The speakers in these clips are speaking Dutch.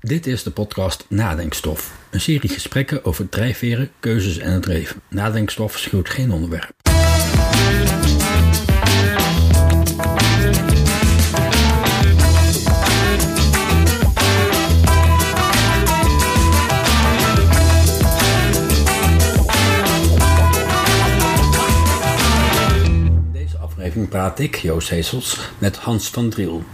Dit is de podcast Nadenkstof. Een serie gesprekken over drijfveren, keuzes en het leven. Nadenkstof schuwt geen onderwerp. In deze aflevering praat ik, Joost Heesels, met Hans van Driel.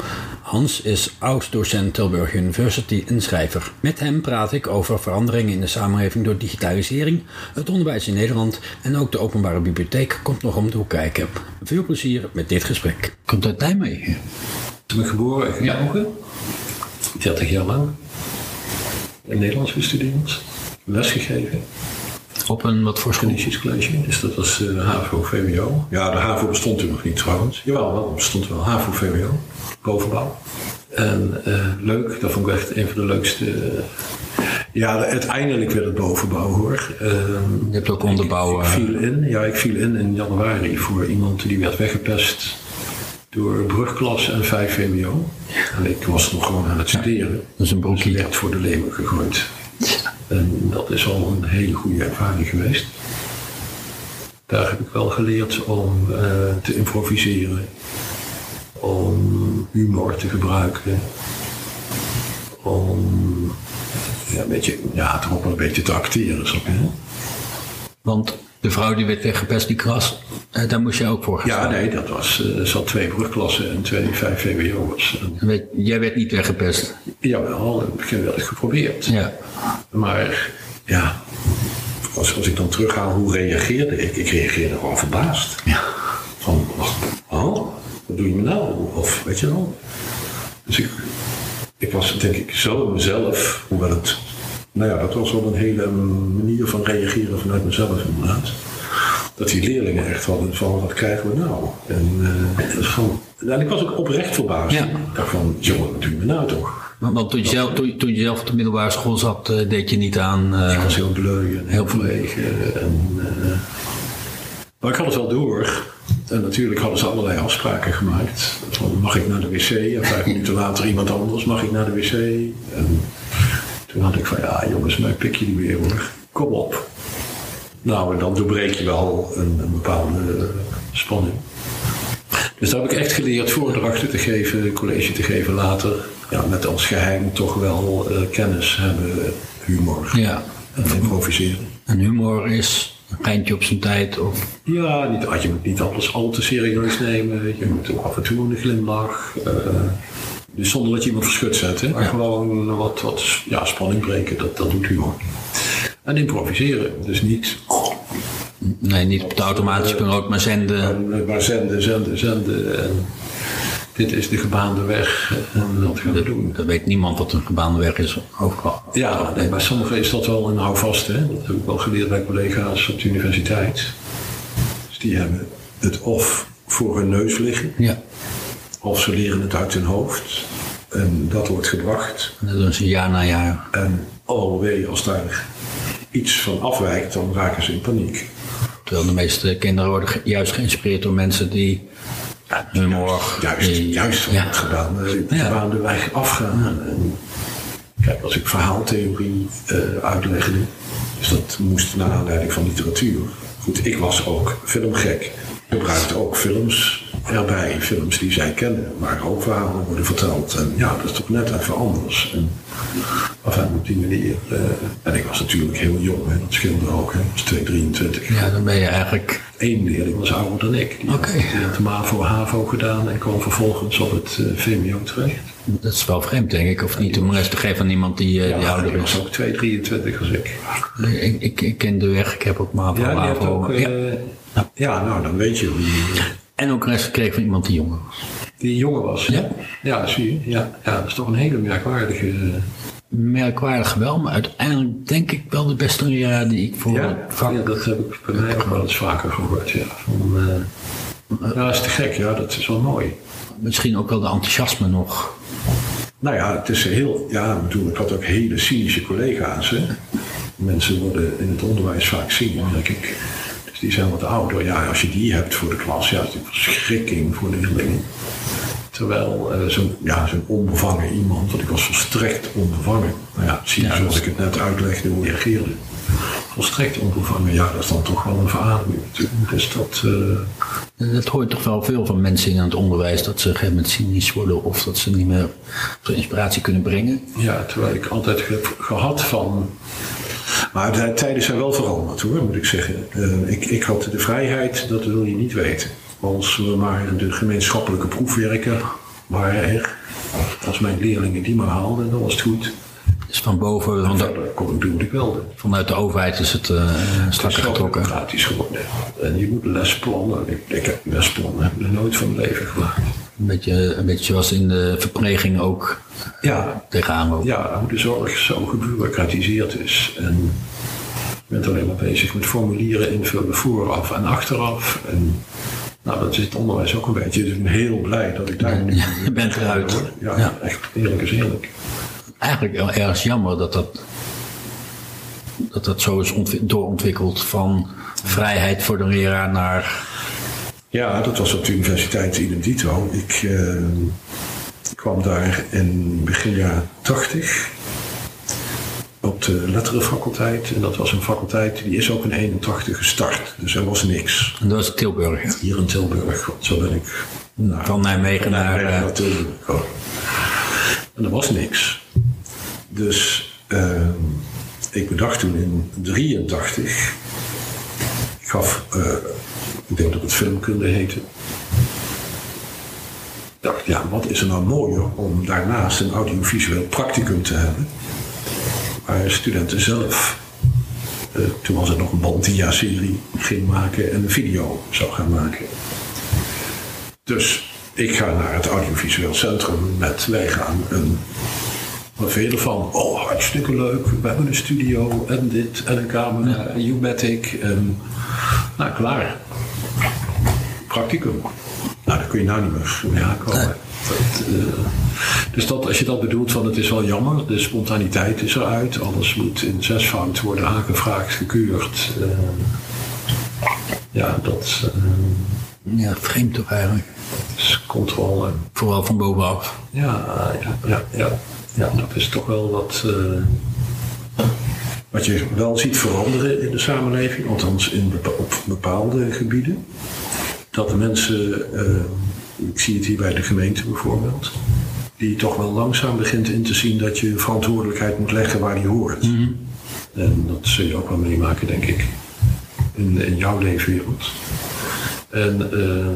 Hans is oud-docent Tilburg University en schrijver. Met hem praat ik over veranderingen in de samenleving door digitalisering, het onderwijs in Nederland en ook de openbare bibliotheek komt nog om de hoek kijken. Veel plezier met dit gesprek. Komt uit Nijmegen. Ik ben geboren in Gelgen, 30 jaar lang. In Nederlands gestudeerd, lesgegeven. Op een wat voor school? Genetisch college, dus dat was uh, HAVO, VWO. Ja, de HAVO bestond toen nog niet trouwens. Jawel, wel, bestond wel. HAVO, VWO, bovenbouw. En uh, leuk, dat vond ik echt een van de leukste... Uh, ja, uiteindelijk werd het bovenbouw hoor. Uh, Je hebt ook onderbouw. Ik, ik viel in, ja, ik viel in in januari voor iemand die werd weggepest door brugklas en 5 VWO. En ik was nog gewoon aan het studeren. Dat is een broekje. Dus werd voor de leeuwen gegooid. En dat is al een hele goede ervaring geweest. Daar heb ik wel geleerd om uh, te improviseren, om humor te gebruiken, om ja, een beetje, ja, toch een beetje te acteren. Zo, hè? Want de vrouw die werd weggepest, die kras, uh, daar moest je ook voor gaan Ja, nee, dat was, uh, zat twee brugklassen en twee vijf VWO'ers. Jij werd niet weggepest? Jawel, in het begin wel eens geprobeerd. Ja. Maar ja, als, als ik dan terughaal, hoe reageerde ik? Ik reageerde gewoon verbaasd. Ja. Van, oh, wat doe je me nou? Of weet je wel. Dus ik, ik was denk ik zo mezelf, hoewel het nou ja, dat was wel een hele manier van reageren vanuit mezelf inderdaad. Dat die leerlingen echt hadden van wat krijgen we nou? En, uh, van, en ik was ook oprecht verbaasd. Ja. Ik dacht van, jongen, wat doe je me nou toch? Want, toen, je zelf, toen, toen, je zelf op de middelbare school zat, uh, deed je niet aan... Uh, ik was heel bleu en heel verlegen. En, maar ik had het wel door. En natuurlijk hadden ze allerlei afspraken gemaakt. Van, mag ik naar de wc? En vijf minuten later iemand anders, mag ik naar de wc? En, toen had ik van, ja jongens, mij pik je niet meer hoor. Kom op. Nou, en dan doorbreek je wel een, een bepaalde uh, spanning. Dus daar heb ik echt geleerd voordrachten te geven, college te geven later. Ja, met als geheim toch wel uh, kennis hebben, humor ja. en improviseren. En humor is een geintje op zijn tijd? Of? Ja, niet, je moet niet alles al te serieus nemen. Je moet af en toe een glimlach. Uh, dus zonder dat je iemand verschut zet. Hè? Maar gewoon wat, wat ja, spanning breken, dat, dat doet humor. En improviseren, dus niet... Nee, niet op de automatische piloot, maar zenden. En, maar zenden, zenden, zenden. En dit is de gebaande weg en dat gaan we dat, doen. Dat weet niemand wat een gebaande weg is overal. Ja, nee, bij sommigen is dat wel een houvast. Hè? Dat heb ik wel geleerd bij collega's op de universiteit. Dus die hebben het of voor hun neus liggen. Ja. Of ze leren het uit hun hoofd. En dat wordt gebracht. En dat doen ze jaar na jaar. En wee, als daar iets van afwijkt, dan raken ze in paniek. Terwijl de meeste kinderen worden juist geïnspireerd door mensen die ja, humor... Juist, die, juist van ja. gedaan, de weg afgaan. Ja. En, kijk, als ik verhaaltheorie uh, uitlegde, dus dat moest naar aanleiding van literatuur. Goed, ik was ook filmgek. Ik gebruikte ook films erbij, films die zij kennen, waar ook verhalen worden verteld. En ja, dat is toch net even anders. En enfin, op die manier. Uh, en ik was natuurlijk heel jong, hè, dat scheelde ook. Hè. Ik was 2, 23. Ja, dan ben je eigenlijk... Eén leerling was ouder dan ik. Die, okay. had, die had de MAVO HAVO gedaan en kwam vervolgens op het uh, VMO terecht. Dat is wel vreemd, denk ik. Of niet om les te geven aan iemand die, uh, ja, die ouder ik is. was ook 2, 23 als ik. Ik, ik, ik ken de weg, ik heb ook MAVO, ja, HAVO. Ook, ja. Ja. ja, nou dan weet je hoe je... En ook les gekregen van iemand die jonger was. Die jonger was? Ja. Ja, zie je. Ja, ja, dat is toch een hele merkwaardige... Merkwaardig wel, maar uiteindelijk denk ik wel de beste leraar die ik voor ja, vak... Ja, dat heb ik bij mij ook wel eens vaker gehoord, ja. Van, uh, ja, dat is te gek, ja, dat is wel mooi. Misschien ook wel de enthousiasme nog. Nou ja, het is heel... Ja, bedoel, ik had ook hele cynische collega's, hè. Mensen worden in het onderwijs vaak cynisch, denk ik. Dus die zijn wat ouder. Ja, als je die hebt voor de klas, ja, dat is een verschrikking voor de leerlingen. Terwijl eh, zo'n ja, zo'n onbevangen iemand, want ik was volstrekt onbevangen. Nou ja, zie je Ja, zoals ik het net uitlegde hoe ik reageerde. Volstrekt onbevangen, ja, dat is dan toch wel een verademing natuurlijk. Dus dat, eh, Dat hoort toch wel veel van mensen in het onderwijs, dat ze op een gegeven moment cynisch worden of dat ze niet meer inspiratie kunnen brengen. ja, terwijl ik altijd heb gehad van... Maar de tijden zijn wel veranderd hoor, moet ik zeggen. Eh, ik, ik had de vrijheid, dat wil je niet weten. Als we maar de gemeenschappelijke proefwerken waren er. Als mijn leerlingen die maar haalden, dan was het goed. Dus van boven, van de- kon ik vanuit de overheid is het eh Het strakker is getrokken. democratisch geworden. En je moet lesplannen. Ik, ik heb lesplannen nooit van mijn leven gemaakt. Een beetje, een beetje zoals in de verpleging ook Ja, tegenaan lopen. ja, hoe de zorg zo gebureaucratiseerd is. En je bent alleen maar bezig met formulieren invullen vooraf en achteraf. En nou, dat is het onderwijs ook een beetje. Dus ik ben heel blij dat ik daar nu... Ja, je bent eruit. Ja, Ja. echt eerlijk is eerlijk. Eigenlijk wel erg jammer dat dat, dat, dat zo is ontwi- doorontwikkeld van vrijheid voor de leraar naar... Ja, dat was op de Universiteit Idem Dito. Ik eh, kwam daar in begin jaren 80 op de letterenfaculteit. En dat was een faculteit die is ook in 81 gestart. Dus er was niks. En dat was Tilburg. hè? Hier in Tilburg, want zo ben ik Van Nijmegen naar... naar, eh, Tilburg gekomen. En er was niks. Dus eh, ik bedacht toen in 83, ik gaf, eh, ik denk dat het filmkunde heette. Ik dacht, ja, wat is er nou mooier om daarnaast een audiovisueel practicum te hebben, waar studenten zelf, eh, toen was het nog een Bandia-serie, ging maken en een video zou gaan maken. Dus ik ga naar het audiovisueel centrum met wij gaan een. Vind je ervan? Oh, hartstikke leuk. We hebben een studio en dit en een camera en Umatic. En, nou, klaar. Practicum. Nou, daar kun je nou niet meer mee aankomen. Dat, eh, dus dat, als je dat bedoelt van het is wel jammer, de spontaniteit is eruit. Alles moet in zesvoud worden aangevraagd, gekeurd. eh, ja, dat eh, Ja, vreemd toch eigenlijk. is controle. Vooral van bovenaf. Ja, ja, ja, ja. ja dat is toch wel wat, wat je wel ziet veranderen in de samenleving, althans in bepa- op bepaalde gebieden. Dat de mensen, eh, ik zie het hier bij de gemeente bijvoorbeeld, die toch wel langzaam begint in te zien dat je verantwoordelijkheid moet leggen waar die hoort. En dat zul je ook wel meemaken, denk ik, in, in jouw leefwereld. En, eh,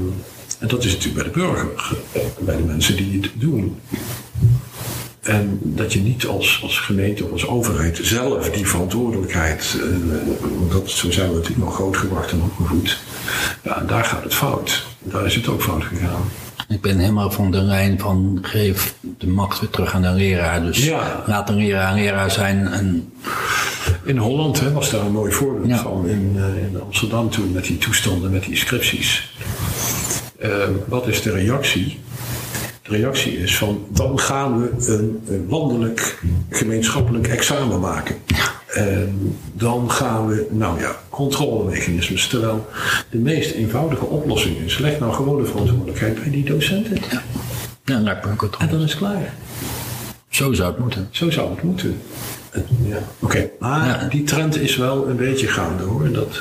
en dat is natuurlijk bij de burger, bij de mensen die het doen. En dat je niet als, als gemeente of als overheid zelf die verantwoordelijkheid, eh, dat, zo zijn we natuurlijk nog grootgebracht en opgevoed. Ja, daar gaat het fout. Daar is het ook fout gegaan. Ik ben helemaal van de lijn van geef de macht weer terug aan de leraar. Dus Ja. laat een leraar een leraar zijn. En In Holland hè, was daar een mooi voorbeeld Ja. van. In, eh, in Amsterdam toen met die toestanden, met die scripties. Eh, wat is de reactie? Reactie is van dan gaan we een, een landelijk gemeenschappelijk examen maken. En dan gaan we, nou ja, controlemechanismes. Terwijl de meest eenvoudige oplossing is, leg nou gewoon de verantwoordelijkheid bij die docenten. ja, ik het En dan is het klaar. Zo zou het moeten. Zo zou het moeten. En, Ja. Oké, maar Ja. die trend is wel een beetje gaande hoor. Dat,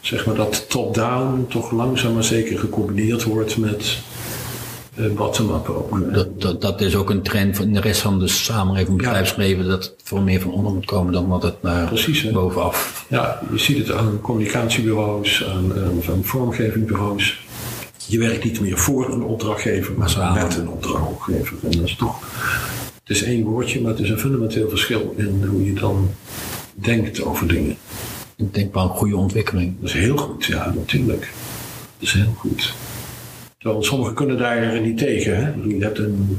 zeg maar, dat top-down toch langzaam maar zeker gecombineerd wordt met bottom-up ook. Dat, dat, dat is ook een trend in de rest van de samenleving, bedrijfsleven, dat het veel meer van onder moet komen dan dat het naar Precies, bovenaf. Ja, je ziet het aan communicatiebureaus, aan, aan, aan vormgevingbureaus. Je werkt niet meer voor een opdrachtgever, maar samen. met een opdrachtgever. En dat is toch, het is één woordje, maar het is een fundamenteel verschil in hoe je dan denkt over dingen. Ik denk wel een goede ontwikkeling. Dat is heel goed, ja, natuurlijk. Dat is heel goed. Terwijl sommigen kunnen daar niet tegen. Hè? Ik bedoel, Je hebt een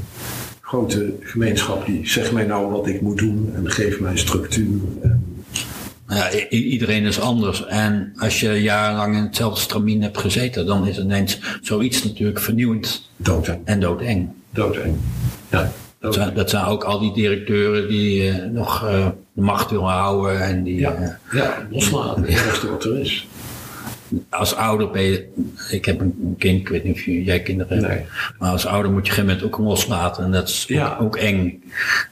grote gemeenschap die zegt mij nou wat ik moet doen en geeft mij structuur. En, Nou Ja, iedereen is anders. En als je jarenlang in hetzelfde stramien hebt gezeten, dan is ineens zoiets natuurlijk vernieuwend doodeng. en doodeng. Doodeng. Ja, Dat zijn, dat zijn ook al die directeuren die eh, nog eh, de macht willen houden en die. Ja, eh, ja loslaten. Het ergste wat er is. Als ouder ben je, ik heb een kind, ik weet niet of jij kinderen hebt, Nee. maar als ouder moet je op een gegeven moment ook loslaten en dat is ook, Ja. ook eng.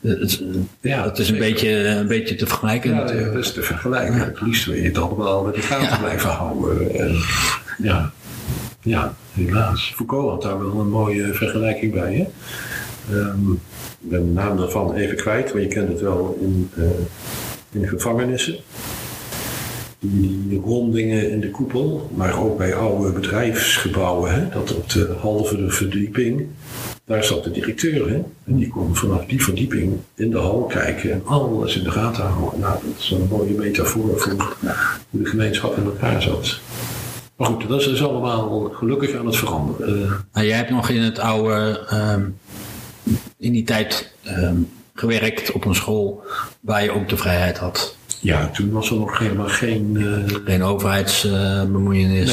Het, is- Ja, het is een zeker. beetje, een beetje te vergelijken Ja, dat is te vergelijken. Het liefst wil je het allemaal met elkaar Ja. blijven houden. En, ja. ja, helaas. Foucault had daar wel een mooie vergelijking bij. Hè? Ehm, ik ben de naam daarvan even kwijt, maar je kent het wel in, eh, in gevangenissen. Die, rondingen in de koepel, maar ook bij oude bedrijfsgebouwen. Hè? Dat op de halve verdieping, daar zat de directeur. En die kon vanaf die verdieping in de hal kijken en alles in de gaten houden. Nou, dat is een mooie metafoor voor hoe de gemeenschap in elkaar zat. Maar goed, dat is dus allemaal gelukkig aan het veranderen. Nou, jij hebt nog in het oude, ehm, in die tijd ehm, gewerkt op een school waar je ook de vrijheid had. Ja, toen was er nog helemaal geen... eh, Geen overheidsbemoeienis.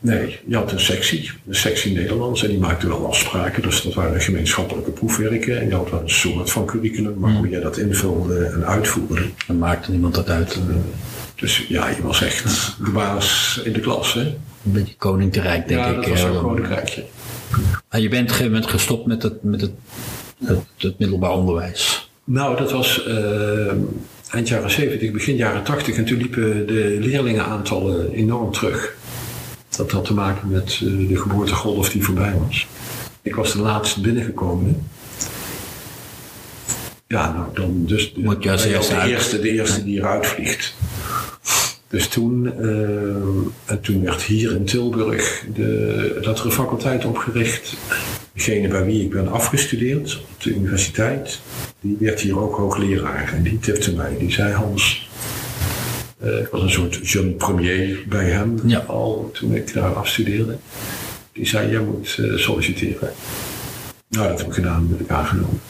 Nee, nee, je had een sectie, een sectie Nederlands, en die maakte wel afspraken. Dus dat waren gemeenschappelijke proefwerken. En je had wel een soort van curriculum, maar hoe jij dat invulde en uitvoerde. Dan maakte niemand dat uit. Een Dus ja, je was echt de baas in de klas, hè? beetje koning te rijk, denk ja, ik. dat was eh, een koninkrijkje. Maar je bent op een gegeven moment gestopt met het, met het, het, het middelbaar onderwijs. Nou, dat was eh, eind jaren 70, begin jaren 80. En toen liepen de leerlingenaantallen enorm terug. Dat had te maken met eh, de geboortegolf die voorbij was. Ik was de laatste binnengekomen. Ja, nou dan dus de, eerste de, eerste, de eerste die eruit vliegt. Dus toen, eh, en toen werd hier in Tilburg de latere faculteit opgericht. Degene bij wie ik ben afgestudeerd op de universiteit, die werd hier ook hoogleraar. En die tipte mij, die zei Hans, eh, ik was een soort jeune premier bij hem Ja. al toen ik daar afstudeerde. Die zei, jij moet eh, solliciteren. Nou, dat heb ik gedaan, dat heb ik aangenomen.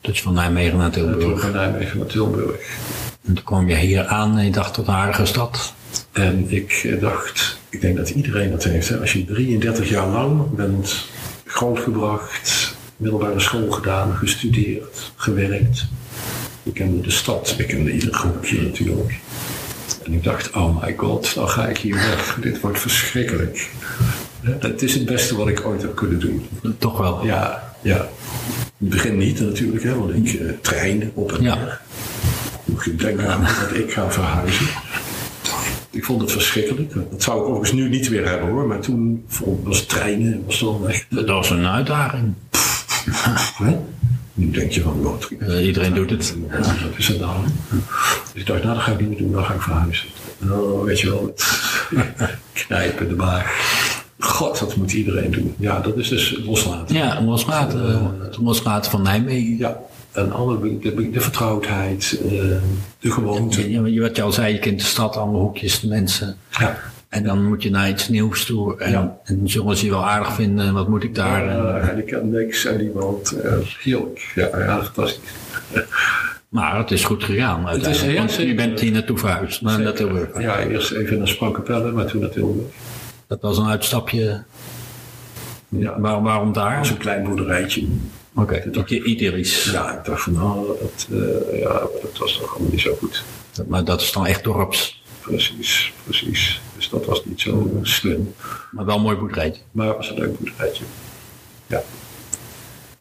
Dus van Nijmegen naar Tilburg. van Nijmegen naar Tilburg. En toen kwam je hier aan en je dacht tot een aardige stad. En ik dacht, ik denk dat iedereen dat heeft. Hè? Als je 33 jaar lang bent grootgebracht, middelbare school gedaan, gestudeerd, gewerkt. Ik kende de stad, ik kende ieder groepje natuurlijk. En ik dacht, oh my god, dan ga ik hier weg. Dit wordt verschrikkelijk. Het is het beste wat ik ooit heb kunnen doen. Toch wel. Ja, ja. In het begin niet natuurlijk, hè, want ik uh, trein op en neer. Denken aan dat ik ga verhuizen. Ik vond het verschrikkelijk. Dat zou ik overigens nu niet weer hebben hoor. Maar toen was treinen was dan echt. Dat was een uitdaging. Hè? Nu denk je van, wat? Eh, iedereen doet het. Ja, dat is het dan. Dus ik dacht, nou dat ga ik niet meer doen, dan ga ik verhuizen. En dan weet je wel, knijpen de maag. God, dat moet iedereen doen. Ja, dat is dus loslaten. Ja, loslaten, het loslaten van Nijmegen. Ja, en alle, de, de vertrouwdheid, eh, de gewoonte. Je- Wat je al zei, je kent de stad, alle hoekjes, de mensen. Ja. En dan moet je naar iets nieuws toe. En, Ja. en zullen ze je wel aardig vinden. Wat moet ik daar? En- Uh, en ik ken niks en iemand. Uh, heerlijk. Ja, ja, fantastisch. maar het is goed gegaan uiteindelijk. ja, want je bent hier naartoe verhuisd. Naar, naar Tilburg. Ja, eerst even naar Sprankapelle, maar toen naar Tilburg. Dat was een uitstapje. Ja, Waar, waarom dat daar? was een klein boerderijtje. Oké, okay. idyllisch. Ja, ik dacht van, nou, dat, uh, ja, dat was toch allemaal niet zo goed. Maar dat is dan echt dorps. Precies, precies. Dus dat was niet zo slim. Maar wel een mooi boerderijtje. Maar het was een leuk boerderijtje. Ja.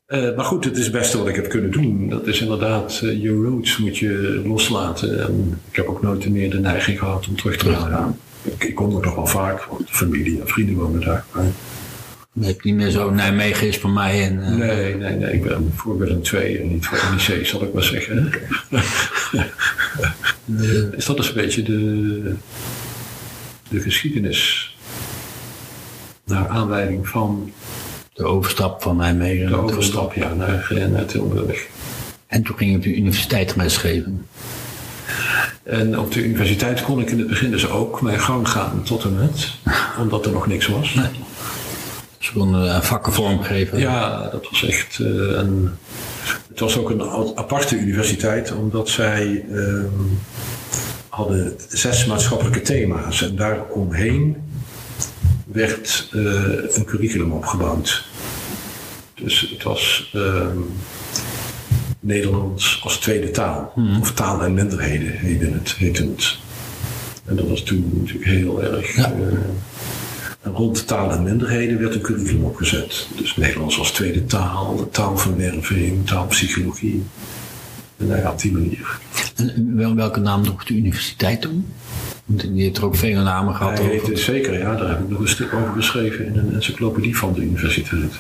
Uh, maar goed, het is het beste wat ik heb kunnen doen. Dat is inderdaad, uh, je roots moet je loslaten. En ik heb ook nooit meer de neiging gehad om terug te gaan. Ik, ik kom er nog wel vaak, want familie en vrienden wonen daar. Maar... Je hebt niet meer zo Nijmegen is voor mij. En, uh... Nee, nee, nee. Ik ben voor Willem II en niet voor NEC, zal ik maar zeggen. dus dat is een beetje de, de geschiedenis. Naar aanleiding van de overstap van Nijmegen. De overstap, ja, naar, naar Tilburg. En toen ging je op de universiteit lesgeven. En op de universiteit kon ik in het begin dus ook mijn gang gaan tot en met, omdat er nog niks was. Nee. Ze konden vakken vormgeven. Ja, dat was echt uh, een. Het was ook een aparte universiteit, omdat zij uh, hadden zes maatschappelijke thema's. En daaromheen werd uh, een curriculum opgebouwd. Dus het was uh, Nederlands als tweede taal. Hmm. Of taal en minderheden heette het. Heette het. En dat was toen natuurlijk heel erg. Ja. eh, en rond taal en minderheden werd een curriculum opgezet. Dus Nederlands als tweede taal, taalverwerving, taalpsychologie. En ja, op die manier. En wel, welke naam droeg de universiteit toen? Want die heeft er ook vele namen gehad. Hij over. heette, zeker, ja, daar heb ik nog een stuk over geschreven in een encyclopedie van de universiteit.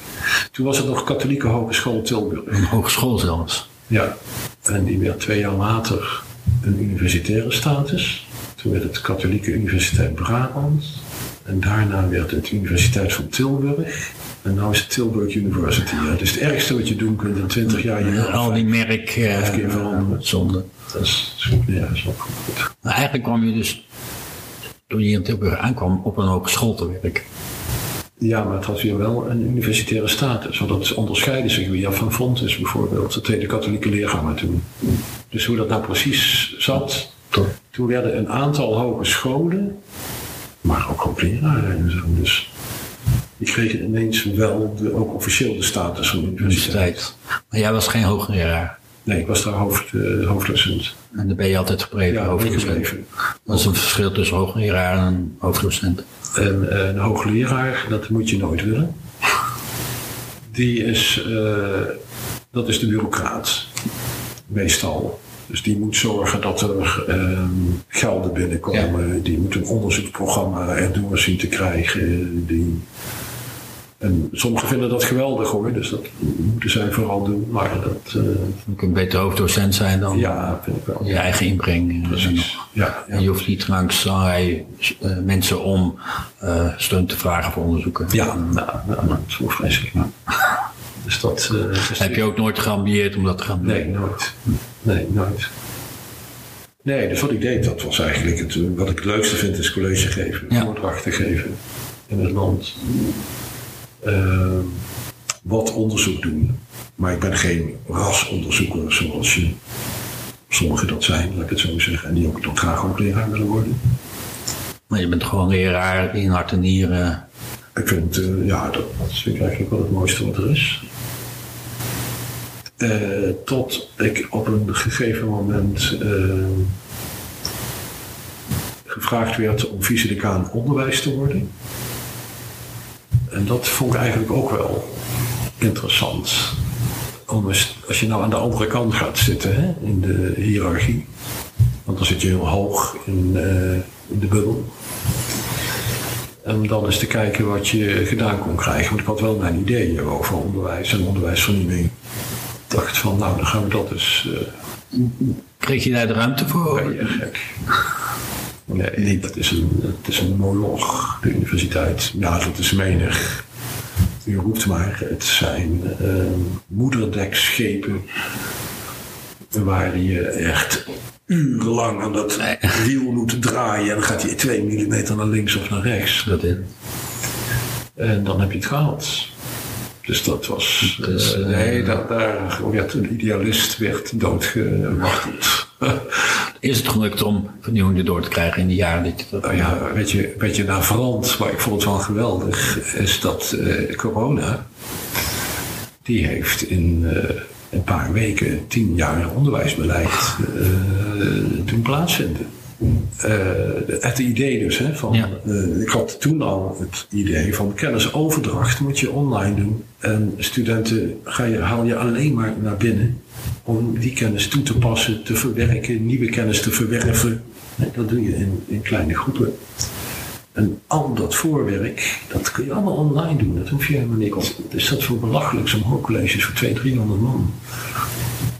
Toen was het nog Katholieke Hogeschool Tilburg. Een hogeschool zelfs. Ja, en die werd twee jaar later een universitaire status. Toen werd het Katholieke Universiteit Brabant. En daarna werd het Universiteit van Tilburg. En nu is het Tilburg University. Ja. Het is het ergste wat je doen kunt in 20 jaar. Je Al die merk Vijf keer eh veranderen. zonde. Dat is goed nergens op. Goed. Maar eigenlijk kwam je dus, toen je in Tilburg aankwam, op een hogeschool te werken. Ja, maar het had weer wel een universitaire status. Want dat onderscheidde zich weer van Fontes bijvoorbeeld. Dat tweede katholieke leergangen toen. Dus hoe dat nou precies zat. Toen werden een aantal hogescholen, maar ook hoogleraren en zo. Dus die kregen ineens wel de, ook officieel de status van universiteit. Maar jij was geen hoogleraar. Nee, ik was daar hoofd, eh, hoofddocent. En daar ben je altijd gebleven, Ja, ingeschreven. Dat is een verschil tussen hoogleraar en hoofddocent. En eh, een hoogleraar, dat moet je nooit willen. Die is, eh, dat is de bureaucraat, meestal. Dus die moet zorgen dat er ehm, gelden binnenkomen. Die moet een onderzoeksprogramma erdoor zien te krijgen. Die, en sommigen vinden dat geweldig hoor, dus dat moeten zij vooral doen. Maar dat, eh, Je kunt beter hoofddocent zijn dan ja, vind ik wel. je eigen inbreng. eh, Precies. Ja, En je hoeft niet langs allerlei eh, mensen om steun te vragen voor onderzoeken. ja nou, nou, dat is wel vreselijk. Dus dat, eh, dus Heb je ook nooit geambieerd om dat te gaan doen? Nee, nooit. Nee, nooit. Nee, dus wat ik deed, dat was eigenlijk het, wat ik het leukste vind, is college geven. Ja. Voordrachten geven in het land. Ehm, wat onderzoek doen. Maar ik ben geen rasonderzoeker zoals je, sommigen dat zijn, laat ik het zo zeggen. En die ook nog graag ook leraar willen worden. Maar je bent gewoon leraar in hart en nieren. Ik vind, eh, ja, dat, dat vind ik eigenlijk wel het mooiste wat er is. Eh, tot ik op een gegeven moment eh, gevraagd werd om vice-decaan onderwijs te worden. En dat vond ik eigenlijk ook wel interessant. Om als je nou aan de andere kant gaat zitten hè, in de hiërarchie, want dan zit je heel hoog in, eh, in de bubbel. En dan eens te kijken wat je gedaan kon krijgen. Want ik had wel mijn ideeën over onderwijs en onderwijsvernieuwing. Ik dacht van, nou, dan gaan we dat eens... eh Kreeg je daar de ruimte voor? je gek. Nee, dat is een, het is een monoloog, de universiteit. Ja, dat is menig. U roept maar, het zijn eh, moederdekschepen waar je echt urenlang aan dat wiel moet draaien. En dan gaat hij 2 mm naar links of naar rechts. Dat is. En dan heb je het gehaald. Dus dat was. Dus, eh, eh, nee, daar, daar werd een idealist werd doodgemarteld. Is het gelukt om vernieuwing erdoor te krijgen in die jaren dat je dat... Nou ja, weet je, weet je navrant, maar ik vond het wel geweldig, is dat eh, corona, die heeft in een paar weken tien jaar onderwijsbeleid doen plaatsvinden. Eh, het idee dus, hè, van, Ja. eh, ik had toen al het idee van kennisoverdracht moet je online doen. En studenten ga je, haal je alleen maar naar binnen om die kennis toe te passen, te verwerken, nieuwe kennis te verwerven. Nee, dat doe je in, in kleine groepen. En al dat voorwerk, dat kun je allemaal online doen. Dat hoef je helemaal niet op. Dus dat voor belachelijk zo'n hoogcolleges voor 200, 300 man.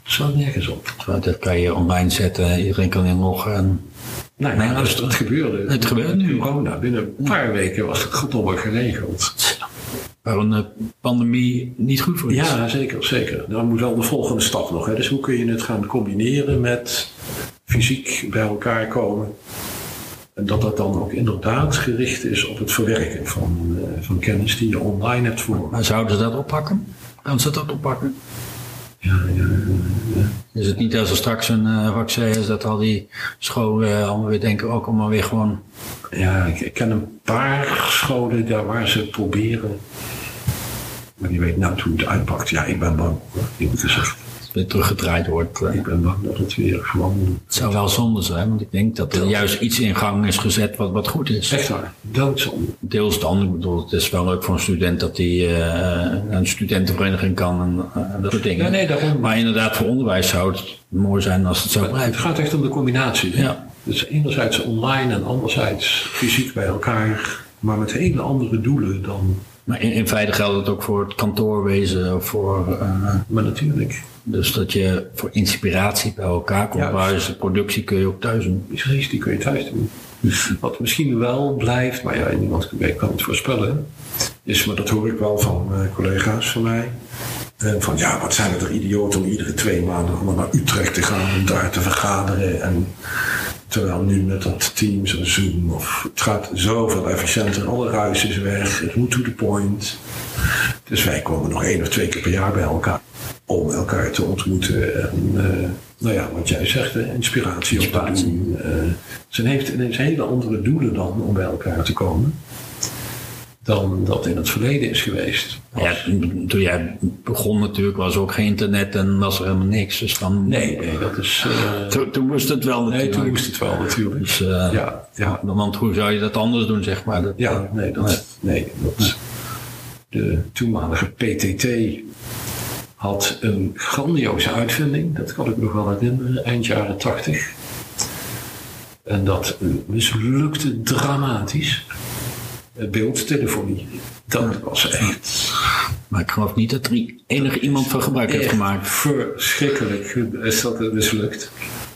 Dat slaat nergens op. Dat kan je online zetten, iedereen kan inloggen. En... Nee, Nee, maar dat gebeurde. Het gebeurt nu. Corona. Binnen een paar weken was het goddomme geregeld. Waar een eh, pandemie niet goed voor is. Ja, zeker, zeker. Dan moet wel de volgende stap nog. Hè. Dus hoe kun je het gaan combineren met fysiek bij elkaar komen? En dat dat dan ook inderdaad gericht is op het verwerken van, eh, van kennis die je online hebt voor. Maar zouden ze dat oppakken? Kan ze dat oppakken? Ja. Is het niet als er straks een eh, vaccin is dat al die scholen eh, allemaal weer denken ook allemaal weer gewoon... Ja, ik, ken een paar scholen daar waar ze proberen. Maar die weet nou hoe het uitpakt. Ja, ik ben bang, hoor, eerlijk gezegd. Weer teruggedraaid wordt. Ik ben bang dat het weer gewoon... Het zou wel zonde zijn, want ik denk dat er juist iets in gang is gezet wat, wat goed is. Echt waar, doodzonde. Deels dan, ik bedoel, het is wel leuk voor een student dat hij uh, naar een studentenvereniging kan en uh, dat soort dingen. Ja, nee, daarom. Maar inderdaad, voor onderwijs zou het mooi zijn als het zo blijft. Het gaat echt om de combinatie. Ja. Dus enerzijds online en anderzijds fysiek bij elkaar, maar met hele andere doelen dan. Maar in, in feite geldt het ook voor het kantoorwezen of voor. Uh, maar natuurlijk. Dus dat je voor inspiratie bij elkaar komt. Juist. de productie kun je ook thuis doen. Precies, die kun je thuis doen. Wat misschien wel blijft, maar ja, niemand kan het voorspellen, is, maar dat hoor ik wel van uh, collega's van mij. En van ja, wat zijn er idioten om iedere twee maanden allemaal naar Utrecht te gaan om daar te vergaderen. En terwijl nu met dat Teams en Zoom, of het gaat zoveel efficiënter, alle ruis is weg, het moet to the point. Dus wij komen nog één of twee keer per jaar bij elkaar om elkaar te ontmoeten. En uh, nou ja, wat jij zegt, inspiratie, inspiratie. op te doen. Uh, ze heeft ineens hele andere doelen dan om bij elkaar te komen dan dat in het verleden is geweest. Ja, toen jij begon natuurlijk was er ook geen internet en was er helemaal niks. Dus dan, nee, nee, dat is... Uh, toen, toen moest het wel natuurlijk. Nee, toen moest het wel natuurlijk. Dus, ja, ja. Want hoe zou je dat anders doen, zeg maar? Dat, ja, nee, dat, nee, dat, de toenmalige PTT had een grandioze uitvinding. Dat kan ik nog wel herinneren, eind jaren tachtig. En dat mislukte dramatisch beeldtelefonie. Dat was echt. Maar ik geloof niet dat er enig iemand van gebruik heeft gemaakt. Verschrikkelijk is dat mislukt.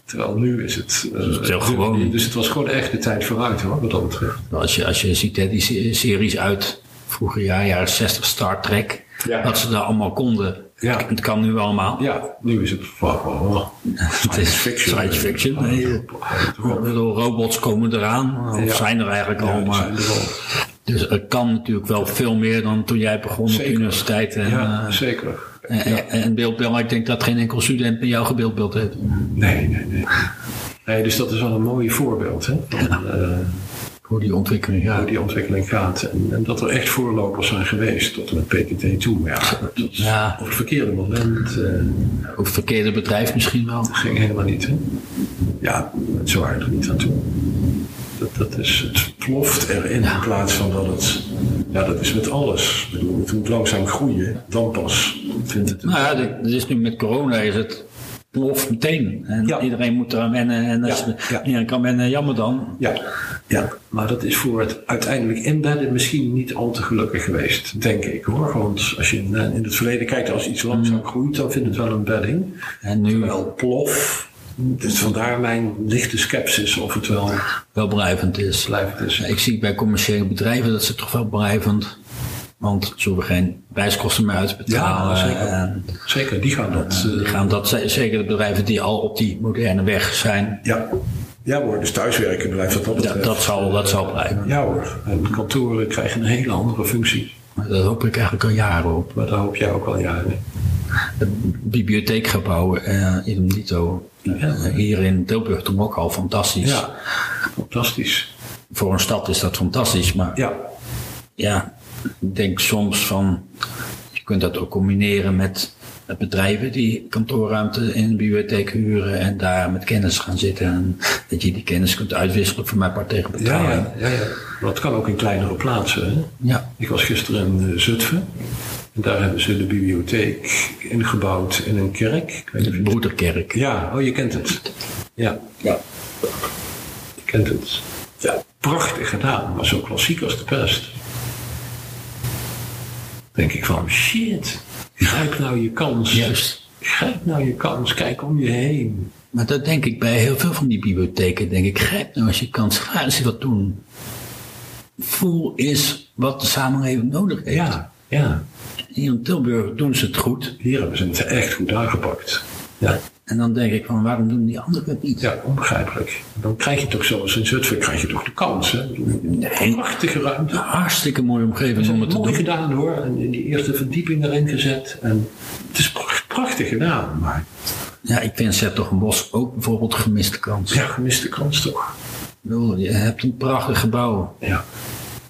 Terwijl nu is het. Uh, dus, het heel gewoon. dus het was gewoon echt de tijd vooruit hoor, wat dat betreft. Als je, als je ziet hè, die series uit vroeger jaar, jaren 60, Star Trek. Ja. Dat ze daar allemaal konden. Ja. Het kan nu allemaal. Ja, nu is het wow, science fiction. Science fiction. Nee. Robots komen eraan. Of ja. zijn er eigenlijk al. Maar, dus het kan natuurlijk wel veel meer dan toen jij begon zeker. op de universiteit. En, ja, uh, zeker. En, ja. en beeldbeeld, ik denk dat geen enkel student met jou gebeeldbeeld heeft. Nee, nee, nee. Nee, dus dat is wel een mooi voorbeeld. Hè, van, ja. uh, hoe die ontwikkeling gaat. Hoe die ontwikkeling gaat. En, en, dat er echt voorlopers zijn geweest tot en met PTT toe. Maar ja, dat ja. op het verkeerde moment. Uh, op het verkeerde bedrijf misschien wel. Dat ging helemaal niet. Hè? Ja, zo waren er niet aan toe. Dat, dat is, het ploft erin ja. in plaats van dat het. Ja, dat is met alles. Ik bedoel, het moet langzaam groeien, dan pas vindt het. Nou ja, dit is nu met corona is het plof meteen. En ja. iedereen moet eraan wennen. En als ja, iedereen kan wennen, jammer dan. Ja. ja, maar dat is voor het uiteindelijk inbedden misschien niet al te gelukkig geweest, denk ik hoor. Want als je in, in het verleden kijkt, als iets langzaam mm. groeit, dan vindt het wel een bedding. En nu wel plof. Dus vandaar mijn lichte sceptisch of het wel, wel blijvend is. blijvend is. Ik zie bij commerciële bedrijven dat ze toch wel blijvend want ze hoeven geen reiskosten meer uit te betalen. Ja, zeker. En, zeker, die gaan dat. Uh, die gaan dat zeker de bedrijven die al op die moderne weg zijn. Ja. Ja hoor, dus thuiswerken blijft dat altijd. Dat, dat, zal, dat zal blijven. Ja hoor, en kantoren krijgen een hele andere functie. Dat hoop ik eigenlijk al jaren op. Maar daar hoop jij ook al jaren. De bibliotheekgebouwen, uh, in dito, ja. hier in Tilburg toen ook al fantastisch. Ja, fantastisch. Voor een stad is dat fantastisch, maar ja, ja denk soms van, je kunt dat ook combineren met bedrijven die kantoorruimte in een bibliotheek huren en daar met kennis gaan zitten. En dat je die kennis kunt uitwisselen voor mijn part tegen betaling. Ja, ja, ja, ja. Maar dat kan ook in kleinere plaatsen. Hè? Ja. Ik was gisteren in uh, Zutphen. En daar hebben ze de bibliotheek ingebouwd in een kerk. De Broederkerk. Ja, oh je kent het. Ja. ja. Je kent het. Ja, prachtig gedaan, maar zo klassiek als de pest denk ik van shit, grijp nou je kans. Juist. Grijp nou je kans, kijk om je heen. Maar dat denk ik bij heel veel van die bibliotheken. Denk ik, grijp nou als je kans, ga eens wat doen. Voel is wat de samenleving nodig heeft. Ja, ja. Hier in Tilburg doen ze het goed. Hier hebben ze het echt goed aangepakt. Ja. En dan denk ik van, waarom doen die anderen het niet? Ja, onbegrijpelijk. Dan krijg je toch zoals in Zutphen, krijg je toch de kans, hè? Nee, prachtige ruimte. Hartstikke mooie omgeving om het te mooi doen. gedaan hoor. En in die eerste verdieping erin gezet. En het is prachtig gedaan, maar... Ja, ik vind bos ook bijvoorbeeld gemiste kans. Ja, gemiste kans toch. Je hebt een prachtig gebouw. Ja.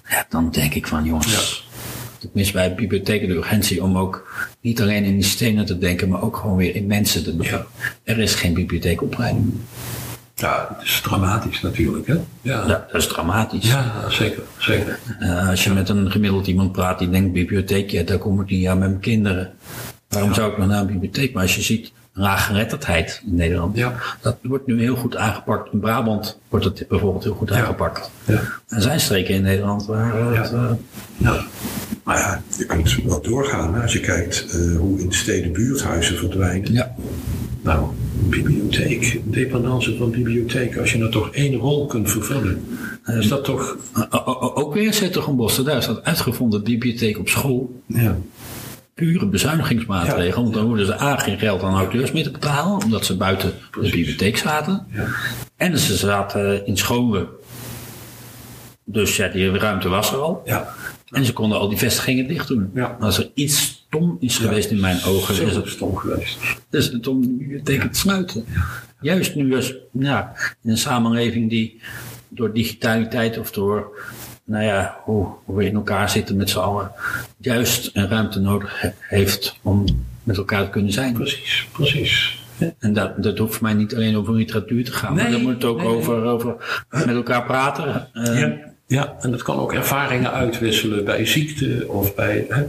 ja dan denk ik van, jongens... Ja. Mis bij bibliotheken de urgentie om ook niet alleen in die stenen te denken, maar ook gewoon weer in mensen te denken. Er is geen bibliotheekopleiding. Ja, het is dramatisch natuurlijk, hè? Ja, ja dat is dramatisch. Ja, zeker, zeker. Uh, als je met een gemiddeld iemand praat die denkt bibliotheek, ja, daar kom ik niet aan met mijn kinderen. Waarom zou ik nog naar een bibliotheek? Maar als je ziet laaggeletterdheid in Nederland, ja. dat wordt nu heel goed aangepakt. In Brabant wordt het bijvoorbeeld heel goed aangepakt. Ja. Er zijn streken in Nederland waar het, uh, ja. Maar ja, je kunt wel doorgaan hè, als je kijkt uh, hoe in steden buurthuizen verdwijnen. Ja. Nou, bibliotheek, dependance van bibliotheek, als je nou toch één rol kunt vervullen, is dat toch... Ook weer Zettergenbossen, daar staat uitgevonden bibliotheek op school. Ja. Pure bezuinigingsmaatregel, Ja. want dan hoefden ze A geen geld aan auteurs meer te betalen, omdat ze buiten Precies. de bibliotheek zaten. Ja. En ze zaten in scholen. Dus ja, die ruimte was er al. Ja. En ze konden al die vestigingen dicht doen. Ja. Als er iets stom is geweest in mijn ogen, Zo is het, stom geweest. is het om te sluiten. Juist nu als, ja, in een samenleving die door digitaliteit of door, nou ja, hoe, hoe we in elkaar zitten met z'n allen, juist een ruimte nodig he- heeft om met elkaar te kunnen zijn. Precies, precies. En dat, dat hoeft voor mij niet alleen over literatuur te gaan, maar dat moet ook nee, over, over met elkaar praten. Eh, Ja. Ja, en dat kan ook ervaringen uitwisselen bij ziekte of bij, hè,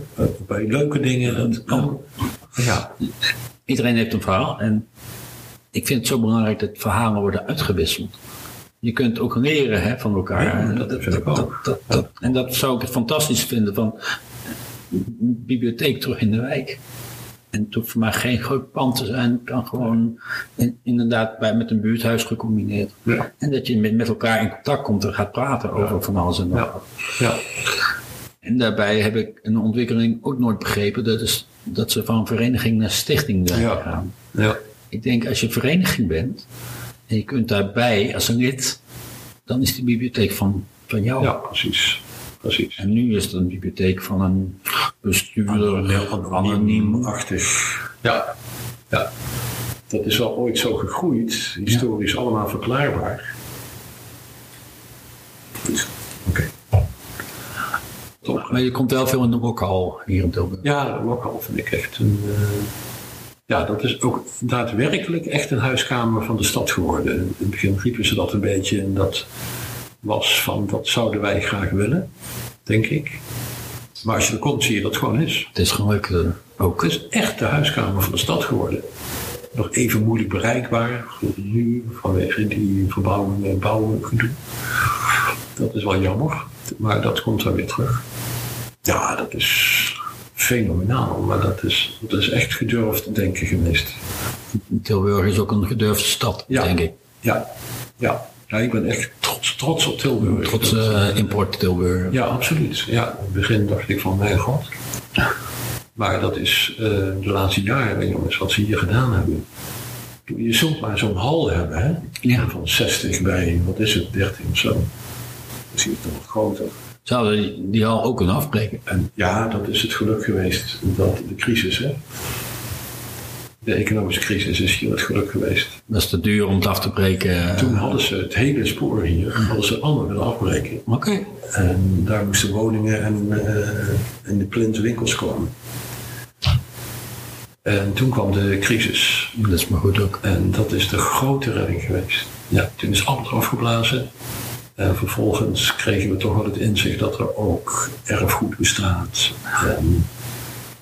bij leuke dingen. Dat kan. Ja, Iedereen heeft een verhaal en ik vind het zo belangrijk dat verhalen worden uitgewisseld. Je kunt ook leren hè, van elkaar. Ja, En dat vind ik ook. dat- dat- dat- en dat zou ik het fantastisch vinden van bibliotheek terug in de wijk. En het hoeft voor mij geen groot pand te zijn. Het kan gewoon in- inderdaad bij, met een buurthuis gecombineerd. Ja. En dat je met, met elkaar in contact komt en gaat praten over van alles en nog wat. ja. En daarbij heb ik een ontwikkeling ook nooit begrepen. Dat is dat ze van vereniging naar stichting zijn Ja. gegaan. ja. Ik denk als je vereniging bent en je kunt daarbij als een lid, dan is die bibliotheek van, van jou. ja precies. Precies. En nu is het een bibliotheek van een bestuurder, Anoniem, anoniem. achtig. Ja, ja. Dat is wel ooit zo gegroeid, historisch allemaal verklaarbaar. Goed, oké. Maar je komt wel veel in de bokhal hier in Tilburg. Ja, de lokal vind ik echt een. eh, ja, dat is ook daadwerkelijk echt een huiskamer van de stad geworden. In het begin riepen ze dat een beetje en dat was van dat zouden wij graag willen, denk ik. Maar als je er komt, zie je dat het gewoon is. Het is gewoon leuk eh, ook. Het is echt de huiskamer van de stad geworden. Nog even moeilijk bereikbaar nu vanwege die verbouwing en bouwen gedoe. Dat is wel jammer, maar dat komt dan weer terug. Ja, dat is fenomenaal, maar dat is, dat is echt gedurfd denken geweest. Tilburg is ook een gedurfde stad, Ja. denk ik. Ja, ja. Ja ik ben echt trots, trots op Tilburg. Trots Dat- eh, import Tilburg. Ja, absoluut. Ja, in het begin dacht ik van, mijn god. Maar dat is eh, de laatste jaren, jongens, wat ze hier gedaan hebben. Je zult maar zo'n hal hebben, hè? Ja. Van 60 bij, wat is het, 13 of zo. Dan zie je het nog groter. Zouden die, die hal ook kunnen afbreken? En ja, dat is het geluk geweest, dat de crisis, hè? De economische crisis is hier het geluk geweest. Dat is te duur om het af te breken. Toen hadden ze het hele spoor hier, hadden ze allemaal willen afbreken. Oké. En daar moesten woningen en, en de plint winkels komen. En toen kwam de crisis. Dat is maar goed ook. En dat is de grote redding geweest. Ja, toen is alles afgeblazen. En vervolgens kregen we toch wel het inzicht dat er ook erfgoed bestaat. En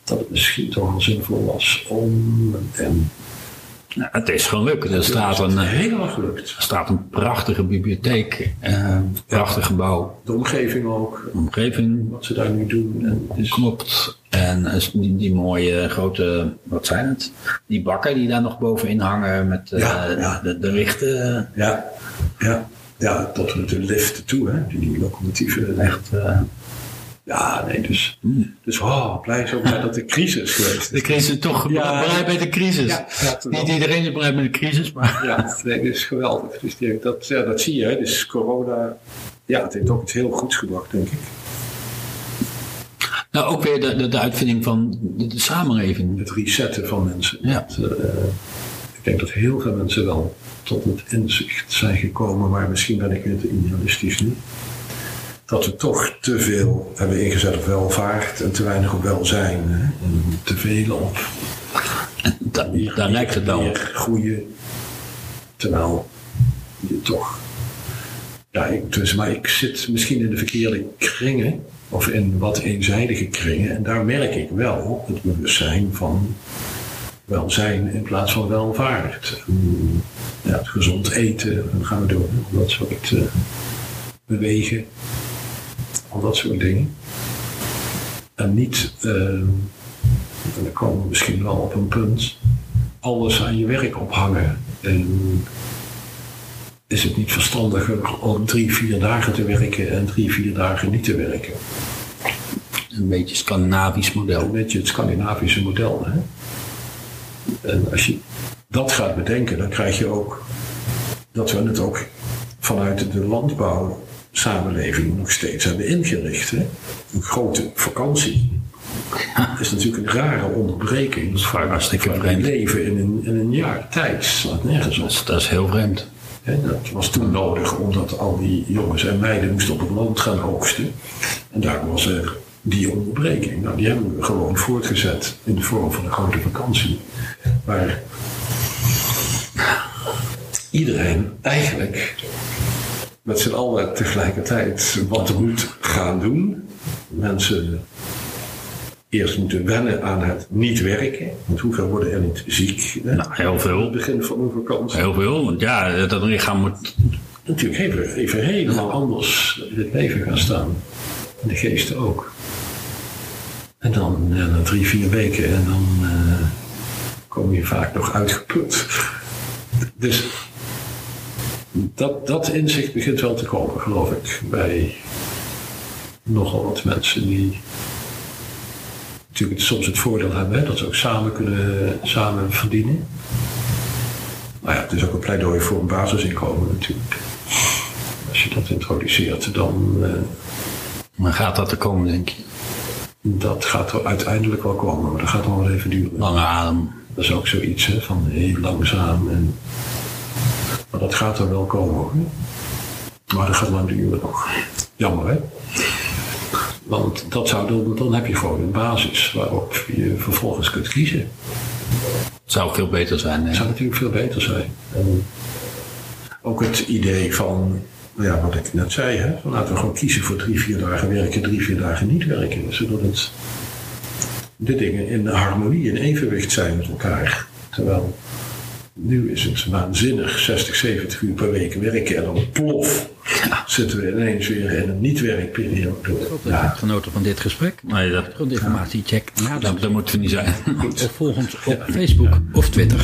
dat het misschien toch wel zinvol was om. En Nou, het is gewoon leuk. Er staat het een, is eh, helemaal gelukt. er staat een prachtige bibliotheek. eh, prachtig gebouw. De omgeving ook, Omgeving wat ze daar nu doen. En is, klopt. En eh, die, die mooie grote, wat zijn het? Die bakken die daar nog bovenin hangen met eh, Ja, ja. De, de lichten. ja, ja, ja, tot met de lift toe, hè, die, locomotieven. Echt. eh, Ja, nee, dus, dus oh, blij zo blij dat de crisis is geweest. de crisis toch Ja. blij bij de crisis. Ja. Niet iedereen is blij met de crisis, maar Ja, nee, dat is geweldig. Dus die- dat, ja, dat zie je, hè. dus corona, ja, het heeft ook iets heel goeds gebracht, denk ik. nou, ook weer de, de, de uitvinding van de, de samenleving. Het resetten van mensen. Ja. Dat, eh, ik denk dat heel veel mensen wel tot het inzicht zijn gekomen, maar misschien ben ik weer te idealistisch nu. Dat we toch te veel hebben ingezet op welvaart en te weinig op welzijn. Hè? En te veel op Da, daar lijkt het dan op. meer groeien. Terwijl je toch. Ja, ik, dus, maar ik zit misschien in de verkeerde kringen. Of in wat eenzijdige kringen. En daar merk ik wel het bewustzijn van welzijn in plaats van welvaart. En, ja, het gezond eten, en gaan we door. Dat soort eh, bewegen. Al dat soort dingen. En niet, eh, en dan komen we misschien wel op een punt, alles aan je werk ophangen. En is het niet verstandiger om drie, vier dagen te werken en drie, vier dagen niet te werken? Een beetje Scandinavisch model. Een beetje het Scandinavische model. Hè? En als je dat gaat bedenken, dan krijg je ook dat we het ook vanuit de landbouwsamenleving nog steeds hebben ingericht. Hè? Een grote vakantie is natuurlijk een rare onderbreking. Dat is hartstikke van vreemd. het leven in een, in een jaar tijd. Slaat nergens op. Dat is, dat is heel vreemd. Dat was toen nodig omdat al die jongens en meiden moesten op het land gaan oogsten. En daar was er die onderbreking. Nou, die hebben we gewoon voortgezet in de vorm van een grote vakantie. Waar iedereen eigenlijk met z'n allen tegelijkertijd wat moet gaan doen. Mensen eerst moeten wennen aan het niet werken. Want hoeveel worden er niet ziek? Hè? Nou, heel Aan het veel. begin van een vakantie. Heel veel. Want ja, dat lichaam moet... natuurlijk even, even helemaal anders in het leven gaan staan. En de geesten ook. En dan ja, na drie, vier weken en dan eh, kom je vaak nog uitgeput. Dus dat, dat inzicht begint wel te komen, geloof ik, bij nogal wat mensen die natuurlijk soms het voordeel hebben hè, dat ze ook samen kunnen samen verdienen. Maar ja, het is ook een pleidooi voor een basisinkomen natuurlijk. Als je dat introduceert, dan eh, Maar gaat dat er komen, denk je? dat gaat er uiteindelijk wel komen, maar dat gaat nog wel even duren. Lange adem. Dat is ook zoiets hè, van heel langzaam. En, maar dat gaat er wel komen hoor. Maar dat gaat lang duren nog. Jammer hè? Want dat zou dan, dan heb je gewoon een basis waarop je vervolgens kunt kiezen. Het zou veel beter zijn. Het zou natuurlijk veel beter zijn. En ook het idee van, nou ja, wat ik net zei, hè, van laten we gewoon kiezen voor drie, vier dagen werken, drie, vier dagen niet werken. Zodat het, de dingen in harmonie, in evenwicht zijn met elkaar. Terwijl nu is het waanzinnig 60, 70 uur per week werken en dan plof zitten we ineens weer in een niet-werkperiode. Ja. Ja, Genoten van dit gesprek. Nee, dat, check. Ja, dat, Nou, dat moeten we niet zijn. goed. Of volg ons op Facebook of Twitter.